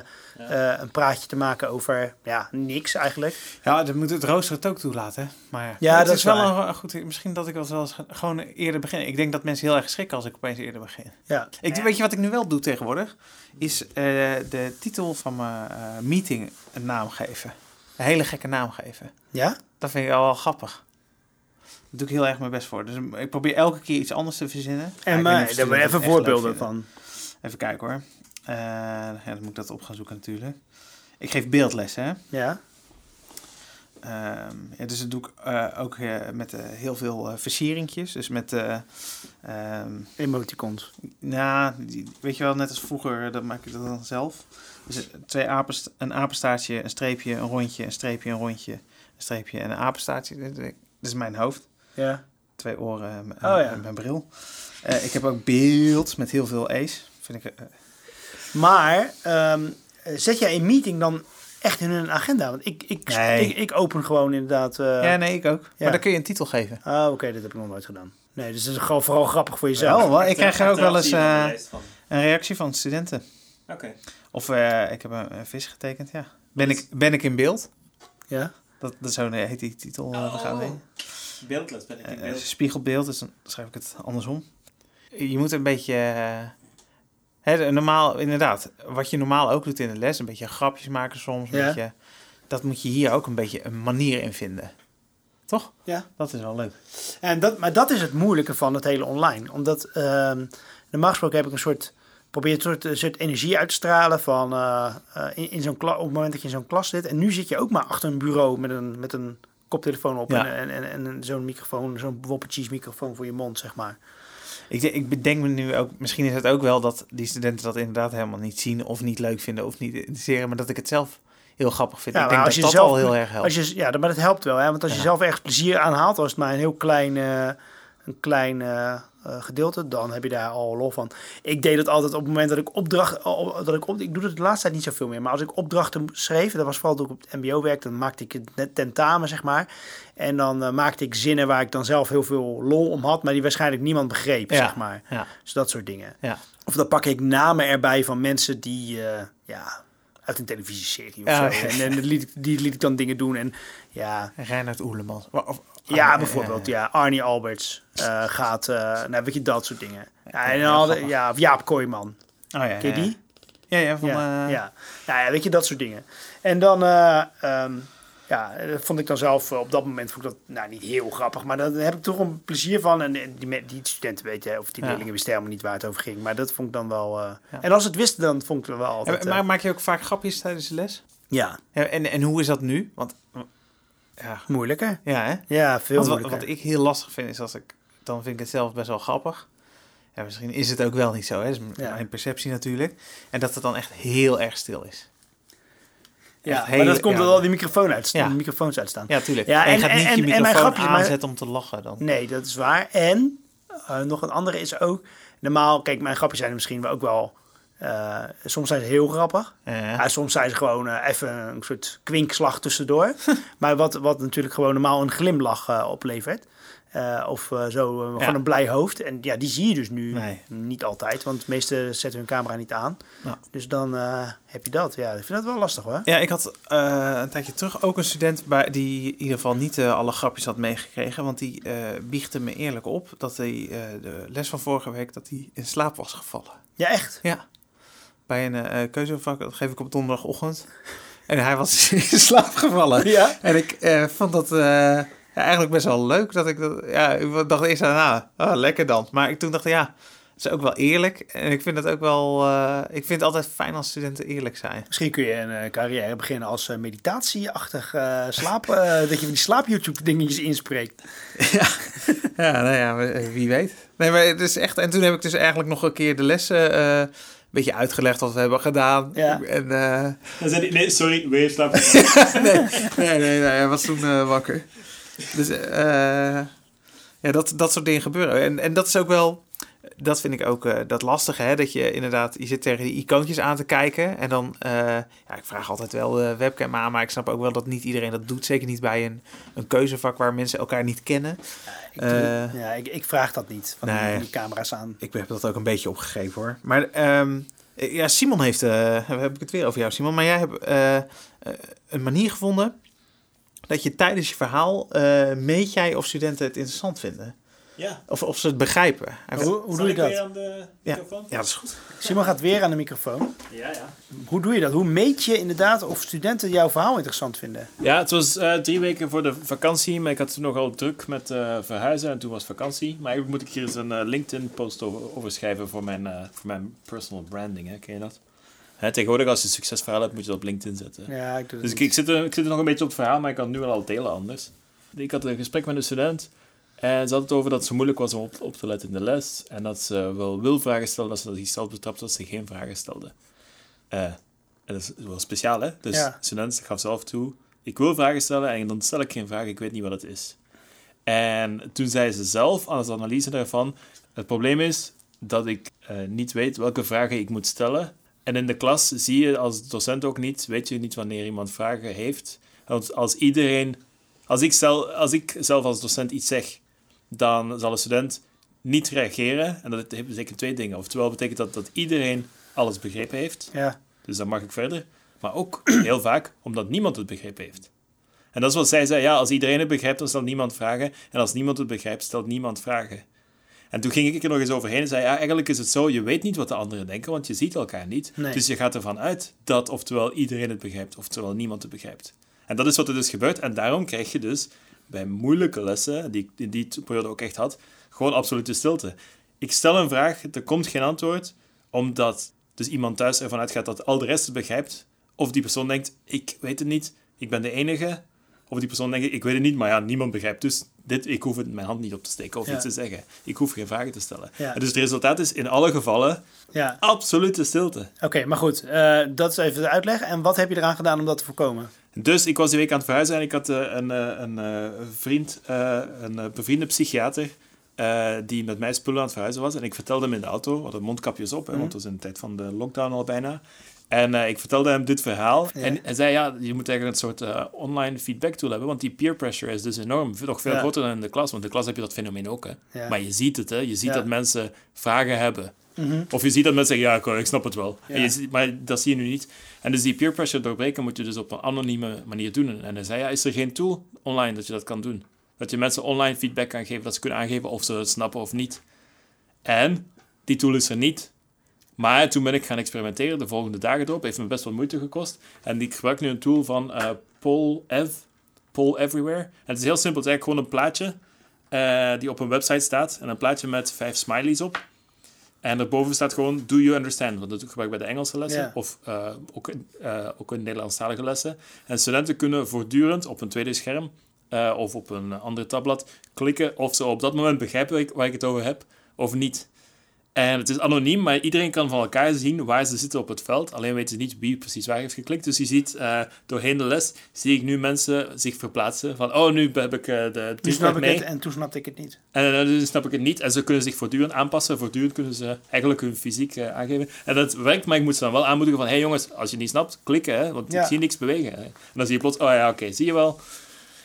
eh, een praatje te maken over ja, niks eigenlijk. ja dan moet het rooster het ook toelaten. hè. Maar Ja, het dat is is wel waar. een, goed. Misschien dat ik wel eens gewoon eerder begin. Ik denk dat mensen heel erg schrikken als ik opeens eerder begin. Ja. Ik, Weet je wat ik nu wel doe tegenwoordig? Is eh, de titel van mijn eh, meeting een naam geven. Een hele gekke naam geven. Ja? Dat vind ik al wel grappig. Daar doe ik heel erg mijn best voor. Dus ik probeer elke keer iets anders te verzinnen. En maar, daar ben studenten even voorbeelden van. Even kijken hoor. Eh, ja, dan moet ik dat op gaan zoeken natuurlijk. Ik geef beeldlessen, hè. Ja. Ehm, ja, dus dat doe ik eh, ook eh, met heel veel versieringjes. Dus met, eh, ehm, Emoticons. nou, die- weet je wel, net als vroeger, dat maak ik dat dan zelf. Dus twee apenst een apenstaartje, een streepje, een rondje, een streepje, een rondje, streepje en een apenstaartje. Dit, dit is mijn hoofd. Ja. Twee oren en, Oh, ja. en mijn bril. Eh, ik heb ook beeld met heel veel E's. Vind ik, eh, Maar ehm, zet jij een meeting dan echt in een agenda? Want ik, ik, Nee. ik, ik open gewoon inderdaad... eh, ja, nee, ik ook. ja. Maar dan kun je een titel geven. Ah, oké, dat heb ik nog nooit gedaan. Nee, dus dat is gewoon vooral grappig voor jezelf. Wel, wel. Ik krijg er ook wel eens eh, een reactie van studenten. Oké. Of eh, ik heb een, een vis getekend, ja. Ben ik, ben ik in beeld? Ja? Dat, dat zo heet die titel. eh, daar gaan we heen. Beeldles ben ik Eh, beeld. spiegelbeeld, dus dan schrijf ik het andersom. Je moet een beetje... eh, hè, normaal, inderdaad, wat je normaal ook doet in de les, een beetje grapjes maken soms. Een Ja. beetje, dat moet je hier ook een beetje een manier in vinden. Toch? Ja. Dat is wel leuk. En dat, maar dat is het moeilijke van het hele online. Omdat ehm, normaal gesproken heb ik een soort... Probeer een soort, een soort energie uit te stralen van, eh, eh, in, in zo'n op het moment dat je in zo'n klas zit. En nu zit je ook maar achter een bureau met een, met een koptelefoon op Ja. en, en, en, en zo'n microfoon, zo'n woppertjes microfoon voor je mond, zeg maar. Ik, ik bedenk me nu ook, misschien is het ook wel dat die studenten dat inderdaad helemaal niet zien of niet leuk vinden of niet interesseren, maar dat ik het zelf heel grappig vind. Ja, ik denk als dat je dat zelf- al heel erg helpt. Als je, ja, maar dat helpt wel. Hè? Want als je zelf ergens plezier aan haalt, als het maar een heel klein, eh, een klein eh, eh, gedeelte, dan heb je daar al lol van. Ik deed het altijd op het moment dat ik opdracht, oh, dat ik op, ik doe het de laatste tijd niet zoveel meer, maar als ik opdrachten schreef, dat was vooral toen ik op het MBO werkte, dan maakte ik het net tentamen, zeg maar. En dan eh, maakte ik zinnen waar ik dan zelf heel veel lol om had, maar die waarschijnlijk niemand begreep, Ja. zeg maar. Ja. Dus dat soort dingen. Ja. Of dan pak ik namen erbij van mensen die, eh, ja, uit een televisieserie of Ja, zo. ja. En, en liet, ik- die liet ik dan dingen doen. En ja, Reinhard Oelemans. Of- of- ja bijvoorbeeld, eh, ja. Arnie Alberts eh, gaat, eh, nou weet je, dat soort dingen. Ja, en dan ja, of Jaap Kooijman. Oh ja, Ken die? Ja, ja, van... ja, ja. Nou ja, weet je, dat soort dingen. En dan, eh, ehm, ja, dat vond ik dan zelf, op dat moment vond ik dat, nou niet heel grappig, maar daar heb ik toch een plezier van. En die, die studenten weten, of die Ja. leerlingen wisten helemaal niet waar het over ging. Maar dat vond ik dan wel, Ja. en als het wisten, dan vond ik het wel altijd, maar maak je ook vaak grapjes tijdens de les? ja, Ja, En, en hoe is dat nu? Want, ja, moeilijker. ja hè? Ja, veel Want wat, moeilijker. wat ik heel lastig vind, is als ik... Dan vind ik het zelf best wel grappig. Ja, misschien is het ook wel niet zo, hè? Dat is Ja. mijn perceptie natuurlijk. En dat het dan echt heel erg stil is. ja, echt maar dat komt ja. al die microfoon uit, Ja. microfoons uitstaan. Ja, tuurlijk. Ja, en je en- gaat niet en- je en mijn microfoon maar- aanzetten om te lachen dan. Nee, dat is waar. En eh, nog een andere is ook, normaal, kijk, mijn grapjes zijn misschien wel ook wel, eh, soms zijn ze heel grappig. Ja, soms zijn ze gewoon eh, even een soort kwinkslag tussendoor. maar wat, wat natuurlijk gewoon normaal een glimlach eh, oplevert. Of zo Ja. gewoon een blij hoofd. En ja, die zie je dus nu Nee. niet altijd. Want de meesten zetten hun camera niet aan. Ja. Dus dan heb je dat. Ja, ik vind dat wel lastig hoor. Ja, ik had een tijdje terug ook een student bij, die in ieder geval niet alle grapjes had meegekregen. Want die biechtte me eerlijk op dat hij de les van vorige week dat hij in slaap was gevallen. Ja, echt. Ja. Bij een eh, keuzevak, dat geef ik op donderdagochtend. En hij was in slaap gevallen. Ja. En ik eh, vond dat eh, ja, eigenlijk best wel leuk. Dat ik dat, ja, ik dacht eerst aan, nou, ah, lekker dan. Maar ik toen dacht, ja, het is ook wel eerlijk. En ik vind het ook wel, ik vind het altijd fijn als studenten eerlijk zijn. Misschien kun je een carrière beginnen als eh, meditatieachtig slaap. dat je van die slaap-YouTube dingetjes inspreekt. ja, ja, nou ja, wie weet. Nee, maar het is echt. En toen heb ik dus eigenlijk nog een keer de lessen beetje uitgelegd wat we hebben gedaan. Ja. En, eh, Dan zei hij, nee, sorry, weer slaap. nee, nee, nee, nee, hij was toen eh, wakker. Dus eh, ja, dat, dat soort dingen gebeuren. En, en dat is ook wel, dat vind ik ook eh, dat lastige, hè? dat je inderdaad, je zit tegen die icoontjes aan te kijken en dan, eh, ja, ik vraag altijd wel de webcam aan, maar ik snap ook wel dat niet iedereen dat doet. Zeker niet bij een, een keuzevak waar mensen elkaar niet kennen. Ik, Eh, ja, ik, ik vraag dat niet. Van nee. die, die camera's aan. Ik heb dat ook een beetje opgegeven hoor. Maar ehm, ja, Simon heeft, heb ik het weer over jou Simon, maar jij hebt een manier gevonden dat je tijdens je verhaal meet jij of studenten het interessant vinden. Ja. Of, of ze het begrijpen. Hoe, hoe doe je dat? aan de Ja. microfoon? Ja, dat is goed. Simon gaat weer aan de microfoon. Ja, ja. Hoe doe je dat? Hoe meet je inderdaad of studenten jouw verhaal interessant vinden? Ja, het was eh, drie weken voor de vakantie, maar ik had toen nogal druk met eh, verhuizen en toen was vakantie. Maar eigenlijk moet ik hier eens een eh, LinkedIn-post over, over schrijven voor mijn, eh, voor mijn personal branding, hè? ken je dat? Hè, tegenwoordig als je een succesverhaal hebt, moet je dat op LinkedIn zetten. Ja, ik doe dat Dus ik, ik, zit er, ik zit er nog een beetje op het verhaal, maar ik kan het nu wel al delen anders. Ik had een gesprek met een student en ze had het over dat het zo moeilijk was om op, op te letten in de les. En dat ze wel wil vragen stellen, dat ze zichzelf betrapt dat ze geen vragen stelde. Eh, en dat is wel speciaal, hè? Dus Ja. de student gaf zelf toe, ik wil vragen stellen en dan stel ik geen vraag, ik weet niet wat het is. En toen zei ze zelf aan het analyse daarvan, het probleem is dat ik eh, niet weet welke vragen ik moet stellen. En in de klas zie je als docent ook niet, weet je niet wanneer iemand vragen heeft. Want als iedereen, als ik, zelf, als ik zelf als docent iets zeg, dan zal een student niet reageren. En dat betekent twee dingen. Oftewel betekent dat dat iedereen alles begrepen heeft. Ja, Dus dan mag ik verder. Maar ook heel vaak omdat niemand het begrepen heeft. En dat is wat zij zei. Ja, als iedereen het begrijpt, dan stelt niemand vragen. En als niemand het begrijpt, stelt niemand vragen. En toen ging ik er nog eens overheen en zei, ja, eigenlijk is het zo, je weet niet wat de anderen denken, want je ziet elkaar niet. Nee. Dus je gaat ervan uit dat oftewel iedereen het begrijpt, oftewel niemand het begrijpt. En dat is wat er dus gebeurt. En daarom krijg je dus bij moeilijke lessen, die ik in die periode ook echt had, gewoon absolute stilte. Ik stel een vraag, er komt geen antwoord, omdat dus iemand thuis ervan uitgaat dat al de rest het begrijpt. Of die persoon denkt, ik weet het niet, ik ben de enige. Of die persoon denkt, ik weet het niet, maar ja, niemand begrijpt. Dus dit, ik hoef het mijn hand niet op te steken of Ja. iets te zeggen. Ik hoef geen vragen te stellen. Ja. Dus het resultaat is in alle gevallen ja. absolute stilte. Oké, maar goed. eh, dat is even de uitleg. En wat heb je eraan gedaan om dat te voorkomen? Dus ik was die week aan het verhuizen en ik had eh, een, eh, een eh, vriend, eh, een bevriende psychiater, die met mij spullen aan het verhuizen was. En ik vertelde hem in de auto, we hadden mondkapjes op, hè, want het was in de tijd van de lockdown al bijna. En ik vertelde hem dit verhaal. Ja. En hij zei, ja, je moet eigenlijk een soort online feedback tool hebben, want die peer pressure is dus enorm. Nog veel Ja. groter dan in de klas, want in de klas heb je dat fenomeen ook. Hè. Ja. Maar je ziet het, hè. je ziet dat mensen vragen hebben. Of je ziet dat mensen zeggen, ja, ik, snap het wel. Ja. En je ziet- maar dat zie je nu niet. En dus die peer pressure doorbreken moet je dus op een anonieme manier doen. En hij zei, ja, is er geen tool online dat je dat kan doen? Dat je mensen online feedback kan geven, dat ze kunnen aangeven of ze het snappen of niet. En die tool is er niet. Maar toen ben ik gaan experimenteren, de volgende dagen erop. Heeft me best wel moeite gekost. En ik gebruik nu een tool van eh Poll Ev, Poll Everywhere. En het is heel simpel, het is eigenlijk gewoon een plaatje eh, die op een website staat. En een plaatje met vijf smileys op. En daarboven staat gewoon, do you understand? Want dat gebruik ik bij de Engelse lessen. Of eh, ook, in- eh, ook in Nederlandstalige lessen. En studenten kunnen voortdurend op een tweede scherm eh, of op een ander tabblad klikken of ze op dat moment begrijpen waar ik, waar ik het over heb of niet. En het is anoniem, maar iedereen kan van elkaar zien waar ze zitten op het veld. Alleen weten ze niet wie precies waar heeft geklikt. Dus je ziet eh, doorheen de les, zie ik nu mensen zich verplaatsen. Van, oh, nu heb ik eh, de Toen snap ik mee. het en toen snapte ik het niet. En eh, dus snap ik het niet. En ze kunnen zich voortdurend aanpassen. Voortdurend kunnen ze eigenlijk hun fysiek aangeven. En dat werkt, maar ik moet ze dan wel aanmoedigen van... Hé hey jongens, als je niet snapt, klikken. Hè, want Ja. ik zie niks bewegen. Hè. En dan zie je plots... Oh ja, oké, zie je wel.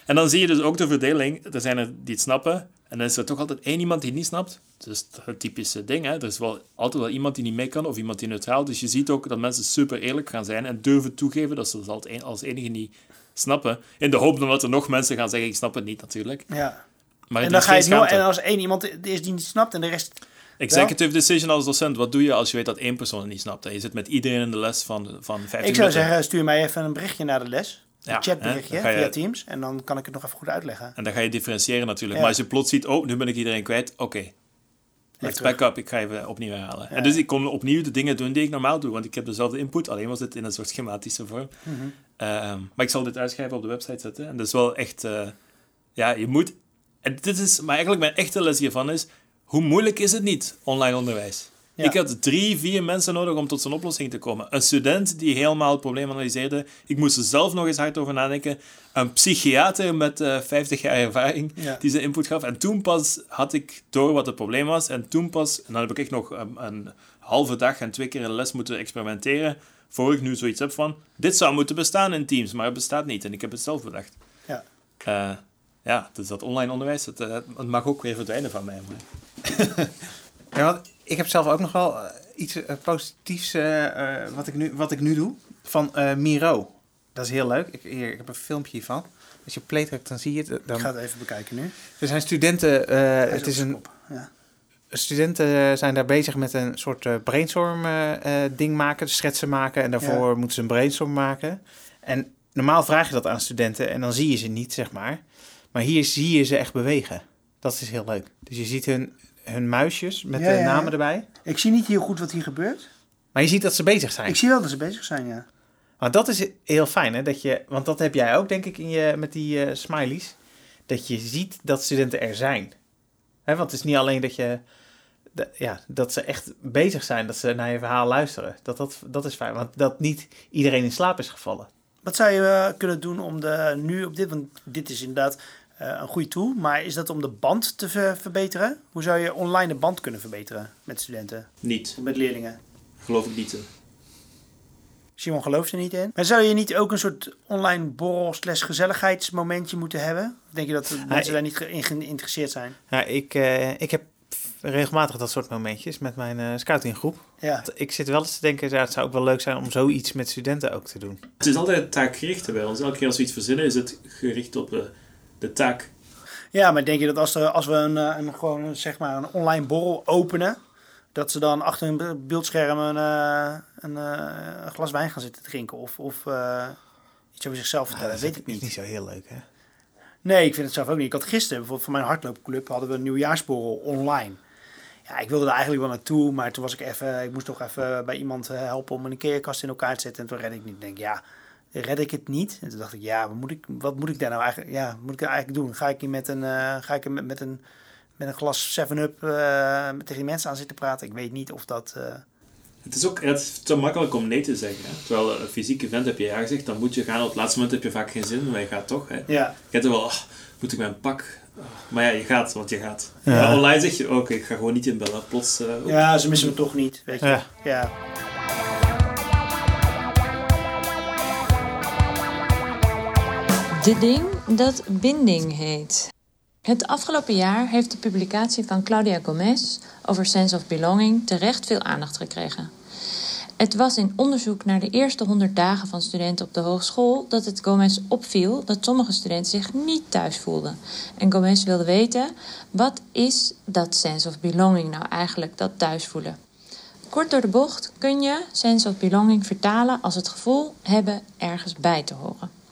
En dan zie je dus ook de verdeling. Er zijn er die het snappen. En dan is er toch altijd één iemand die het niet snapt. Dus het typische ding. Hè. Er is wel altijd wel iemand die niet mee kan. Of iemand die neutraal. Dus je ziet ook dat mensen super eerlijk gaan zijn. En durven toegeven dat ze het als enige niet snappen. In de hoop dan dat er nog mensen gaan zeggen... Ik snap het niet, natuurlijk. Ja. Maar En dan ga je nooit, en als één iemand is die niet snapt en de rest... Executive decision als docent, wat doe je als je weet dat één persoon het niet snapt? En je zit met iedereen in de les van, van 15 Ik zou minuten. zeggen, stuur mij even een berichtje naar de les. Ja, chatberichtje hè, je- via Teams. En dan kan ik het nog even goed uitleggen. En dan ga je differentiëren natuurlijk. Maar als je plots ziet, oh, nu ben ik iedereen kwijt. Oké, let's terug. back up. Ik ga even opnieuw herhalen. Ja. En dus ik kon opnieuw de dingen doen die ik normaal doe. Want ik heb dezelfde input, alleen was het in een soort schematische vorm. Mhm. Ehm, maar ik zal dit uitschrijven op de website zetten. En dat is wel echt... eh, ja, je moet... En dit is... Maar eigenlijk mijn echte les hiervan is... Hoe moeilijk is het niet, online onderwijs? Ja. Ik had drie, vier mensen nodig om tot zo'n oplossing te komen. Een student die helemaal het probleem analyseerde. Ik moest er zelf nog eens hard over nadenken. Een psychiater met eh 50 jaar ervaring Ja. die zijn input gaf. En toen pas had ik door wat het probleem was. En toen pas... En dan heb ik echt nog een, een halve dag en twee keer een les moeten experimenteren. Voor ik nu zoiets heb van... Dit zou moeten bestaan in Teams, maar het bestaat niet. En ik heb het zelf bedacht. Ja. Eh, ja, dus dat online onderwijs, het, eh, het mag ook weer verdwijnen van mij. Maar... Ja, ik heb zelf ook nog wel eh, iets eh, positiefs eh, wat, ik nu, wat ik nu doe. Van Miro. Dat is heel leuk. Ik, hier, ik heb een filmpje hiervan. Als je play drukt, dan zie je het. Ik Dan, ga het even bekijken nu. er zijn studenten... Hij het is een. Ja. studenten zijn daar bezig met een soort brainstorm eh, ding maken. Schetsen maken. En daarvoor moeten ze een brainstorm maken. En normaal vraag je dat aan studenten. En dan zie je ze niet, zeg maar. Maar hier zie je ze echt bewegen. Dat is heel leuk. Dus je ziet hun, hun muisjes met Ja, de namen erbij. Ik zie niet heel goed wat hier gebeurt. Maar je ziet dat ze bezig zijn. Ik zie wel dat ze bezig zijn, ja. Maar dat is heel fijn, hè? Dat je, want dat heb jij ook, denk ik, in je, met die eh, smileys. Dat je ziet dat studenten er zijn. Hè, want het is niet alleen dat je... ja, dat ze echt bezig zijn, dat ze naar je verhaal luisteren. Dat, dat, dat is fijn, want dat niet iedereen in slaap is gevallen. Wat zou je eh, kunnen doen om de, nu op dit, want dit is inderdaad een goede tool, maar is dat om de band te ver- verbeteren? Hoe zou je online de band kunnen verbeteren met studenten, Niet. of met leerlingen? Geloof ik niet. Simon gelooft er niet in. Maar zou je niet ook een soort online borrel slash gezelligheidsmomentje moeten hebben? Of denk je dat de mensen ik- daar niet in geïnteresseerd zijn? Ja, ik, eh, ik heb regelmatig dat soort momentjes met mijn eh scoutinggroep. Ja, Ik zit wel eens te denken, ja, het zou ook wel leuk zijn om zoiets met studenten ook te doen. Het is altijd taakgericht bij ons. Elke keer als we iets verzinnen, is het gericht op eh, de taak. ja maar denk je dat als, er, als we een, eh, een, gewoon, een, zeg maar een online borrel openen, dat ze dan achter een be- beeldscherm een, eh, een, eh, een glas wijn gaan zitten drinken? Of, of eh, iets over zichzelf vertellen? dat weet is ik niet. niet zo heel leuk, hè? Nee, ik vind het zelf ook niet. Ik had gisteren bijvoorbeeld van mijn hardloopclub hadden we een nieuwjaarsborrel online. Ja, ik wilde er eigenlijk wel naartoe, maar toen was ik even, ik moest toch even bij iemand helpen om een keerkast in elkaar te zetten. En toen redde ik niet. Ik denk, ja, red ik het niet? En toen dacht ik, ja, wat moet ik, wat moet ik daar nou eigenlijk, ja, moet ik eigenlijk doen? Ga ik hier met een, eh, ga ik er met, met een, met een glas 7-up eh, met tegen die mensen aan zitten praten? Ik weet niet of dat. eh, Het is ook het is te makkelijk om nee te zeggen. Hè? Terwijl een fysiek event heb je ja gezegd, dan moet je gaan. Op het laatste moment heb je vaak geen zin, maar je gaat toch. Hè? ja, Je hebt er wel, ah, moet ik mijn pak? Ah, maar ja, je gaat, want je gaat. Ja. Maar online zeg je, oké, ik ga gewoon niet inbellen. Plots, eh, ja, ze missen me toch niet. Weet je. Ja. ja. De ding dat binding heet. Het afgelopen jaar heeft de publicatie van Claudia Gomez over Sense of Belonging terecht veel aandacht gekregen. Het was in onderzoek naar de eerste 100 dagen van studenten op de hogeschool dat het Gomez opviel dat sommige studenten zich niet thuis voelden. En Gomez wilde weten: wat is dat sense of belonging nou eigenlijk, dat thuisvoelen? Kort door de bocht kun je sense of belonging vertalen als het gevoel hebben ergens bij te horen.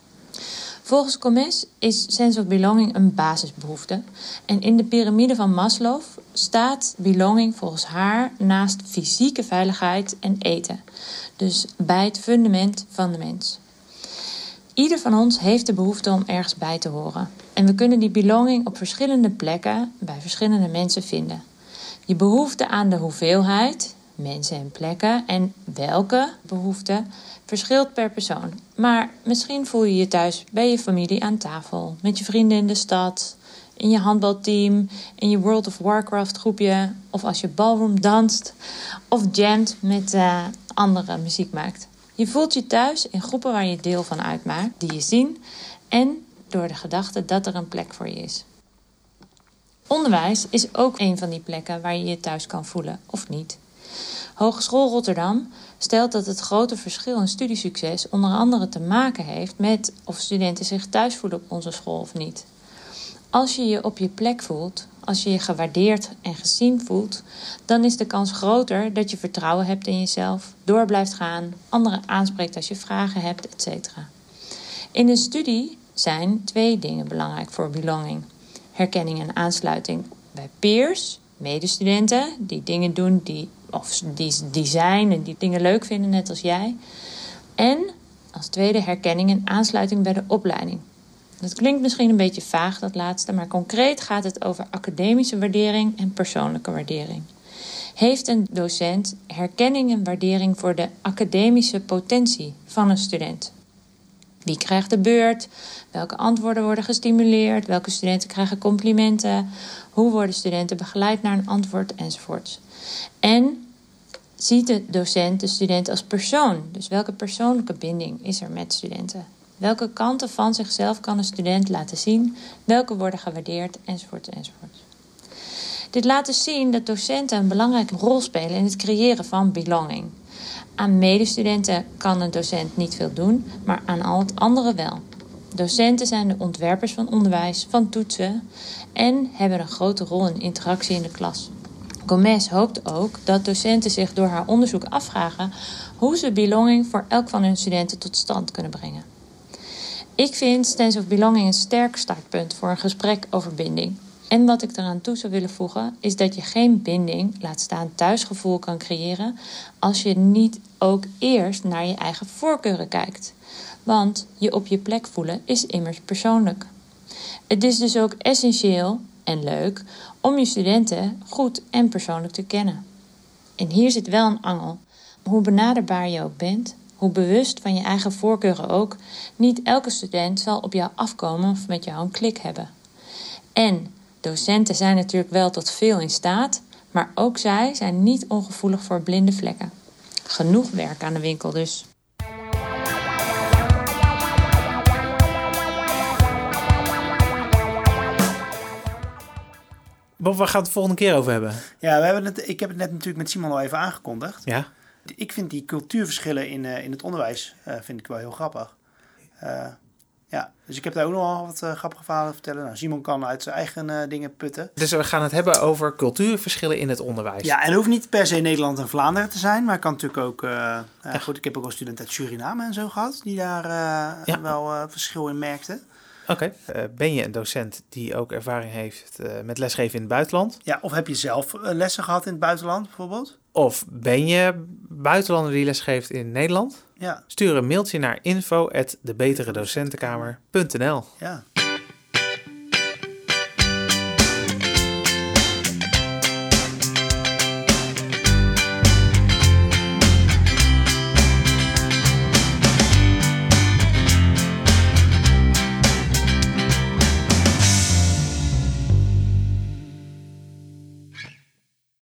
Volgens Gomez is sense of belonging een basisbehoefte. En in de piramide van Maslow staat belonging volgens haar naast fysieke veiligheid en eten. Dus bij het fundament van de mens. Ieder van ons heeft de behoefte om ergens bij te horen. En we kunnen die belonging op verschillende plekken bij verschillende mensen vinden. Je behoefte aan de hoeveelheid, mensen en plekken en welke behoefte verschilt per persoon. Maar misschien voel je je thuis bij je familie aan tafel, met je vrienden in de stad, in je handbalteam, in je World of Warcraft groepje, of als je ballroom danst of jamt met uh, andere muziek maakt. Je voelt je thuis in groepen waar je deel van uitmaakt, die je zien en door de gedachte dat er een plek voor je is. Onderwijs is ook een van die plekken waar je je thuis kan voelen of niet. Hogeschool Rotterdam stelt dat het grote verschil in studiesucces onder andere te maken heeft met of studenten zich thuis voelen op onze school of niet. Als je je op je plek voelt, als je je gewaardeerd en gezien voelt, dan is de kans groter dat je vertrouwen hebt in jezelf, door blijft gaan, anderen aanspreekt als je vragen hebt, etc. In een studie zijn twee dingen belangrijk voor belonging: herkenning en aansluiting bij peers, medestudenten die dingen doen die of die, die zijn en die dingen leuk vinden, net als jij. En als tweede herkenning en aansluiting bij de opleiding. Dat klinkt misschien een beetje vaag, dat laatste, maar concreet gaat het over academische waardering en persoonlijke waardering. Heeft een docent herkenning en waardering voor de academische potentie van een student? Wie krijgt de beurt? Welke antwoorden worden gestimuleerd? Welke studenten krijgen complimenten? Hoe worden studenten begeleid naar een antwoord enzovoort? En ziet de docent de student als persoon? Dus welke persoonlijke binding is er met studenten? Welke kanten van zichzelf kan een student laten zien? Welke worden gewaardeerd? Enzovoort, enzovoort. Dit laat dus zien dat docenten een belangrijke rol spelen in het creëren van belonging. Aan medestudenten kan een docent niet veel doen, maar aan al het andere wel. Docenten zijn de ontwerpers van onderwijs, van toetsen en hebben een grote rol in interactie in de klas. Gomez hoopt ook dat docenten zich door haar onderzoek afvragen hoe ze belonging voor elk van hun studenten tot stand kunnen brengen. Ik vind Stance of Belonging een sterk startpunt voor een gesprek over binding. En wat ik eraan toe zou willen voegen, is dat je geen binding, laat staan thuisgevoel, kan creëren als je niet ook eerst naar je eigen voorkeuren kijkt. Want je op je plek voelen is immers persoonlijk. Het is dus ook essentieel en leuk om je studenten goed en persoonlijk te kennen. En hier zit wel een angel. Hoe benaderbaar je ook bent, hoe bewust van je eigen voorkeuren ook, niet elke student zal op jou afkomen of met jou een klik hebben. En docenten zijn natuurlijk wel tot veel in staat, maar ook zij zijn niet ongevoelig voor blinde vlekken. Genoeg werk aan de winkel dus. Bob, waar gaan we het de volgende keer over hebben? Ja, we hebben het, ik heb het net natuurlijk met Simon al even aangekondigd. Ja. Ik vind die cultuurverschillen in, uh, in het onderwijs uh, vind ik wel heel grappig. Uh, ja, dus ik heb daar ook nog wel wat grappige verhalen te vertellen. Nou, Simon kan uit zijn eigen dingen putten. Dus we gaan het hebben over cultuurverschillen in het onderwijs. Ja, en het hoeft niet per se Nederland en Vlaanderen te zijn. Maar kan natuurlijk ook... ja. Goed, ik heb ook wel studenten uit Suriname en zo gehad... die daar ja. wel verschil in merkten. Oké. Okay. ben je een docent die ook ervaring heeft met lesgeven in het buitenland? Ja, of heb je zelf lessen gehad in het buitenland bijvoorbeeld? Of ben je buitenlander die lesgeeft in Nederland? Ja. Stuur een mailtje naar info@debeteredocentenkamer.nl. Ja.